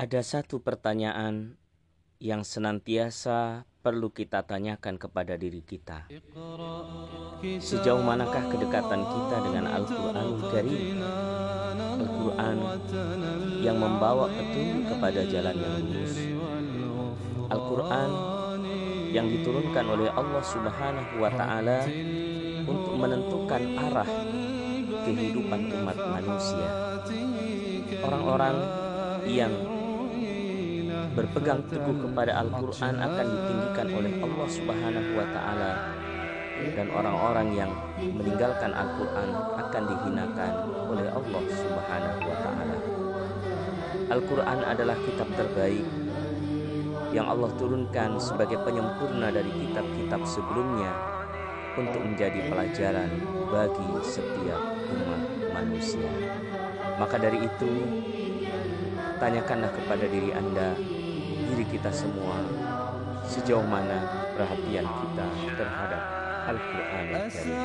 Ada satu pertanyaan yang senantiasa perlu kita tanyakan kepada diri kita. Sejauh manakah kedekatan kita dengan Al-Quranul Karim? Al-Quran yang membawa petunjuk kepada jalan yang lurus. Al-Quran yang diturunkan oleh Allah Subhanahu wa taala untuk menentukan arah kehidupan umat manusia. Orang-orang yang berpegang teguh kepada Al-Quran akan ditinggikan oleh Allah Subhanahu wa Ta'ala, dan orang-orang yang meninggalkan Al-Quran akan dihinakan oleh Allah Subhanahu wa Ta'ala. Al-Quran adalah kitab terbaik yang Allah turunkan sebagai penyempurna dari kitab-kitab sebelumnya untuk menjadi pelajaran bagi setiap umat manusia. Maka dari itu, tanyakanlah kepada diri Anda, diri kita semua, sejauh mana perhatian kita terhadap Al-Quran Al-Karim.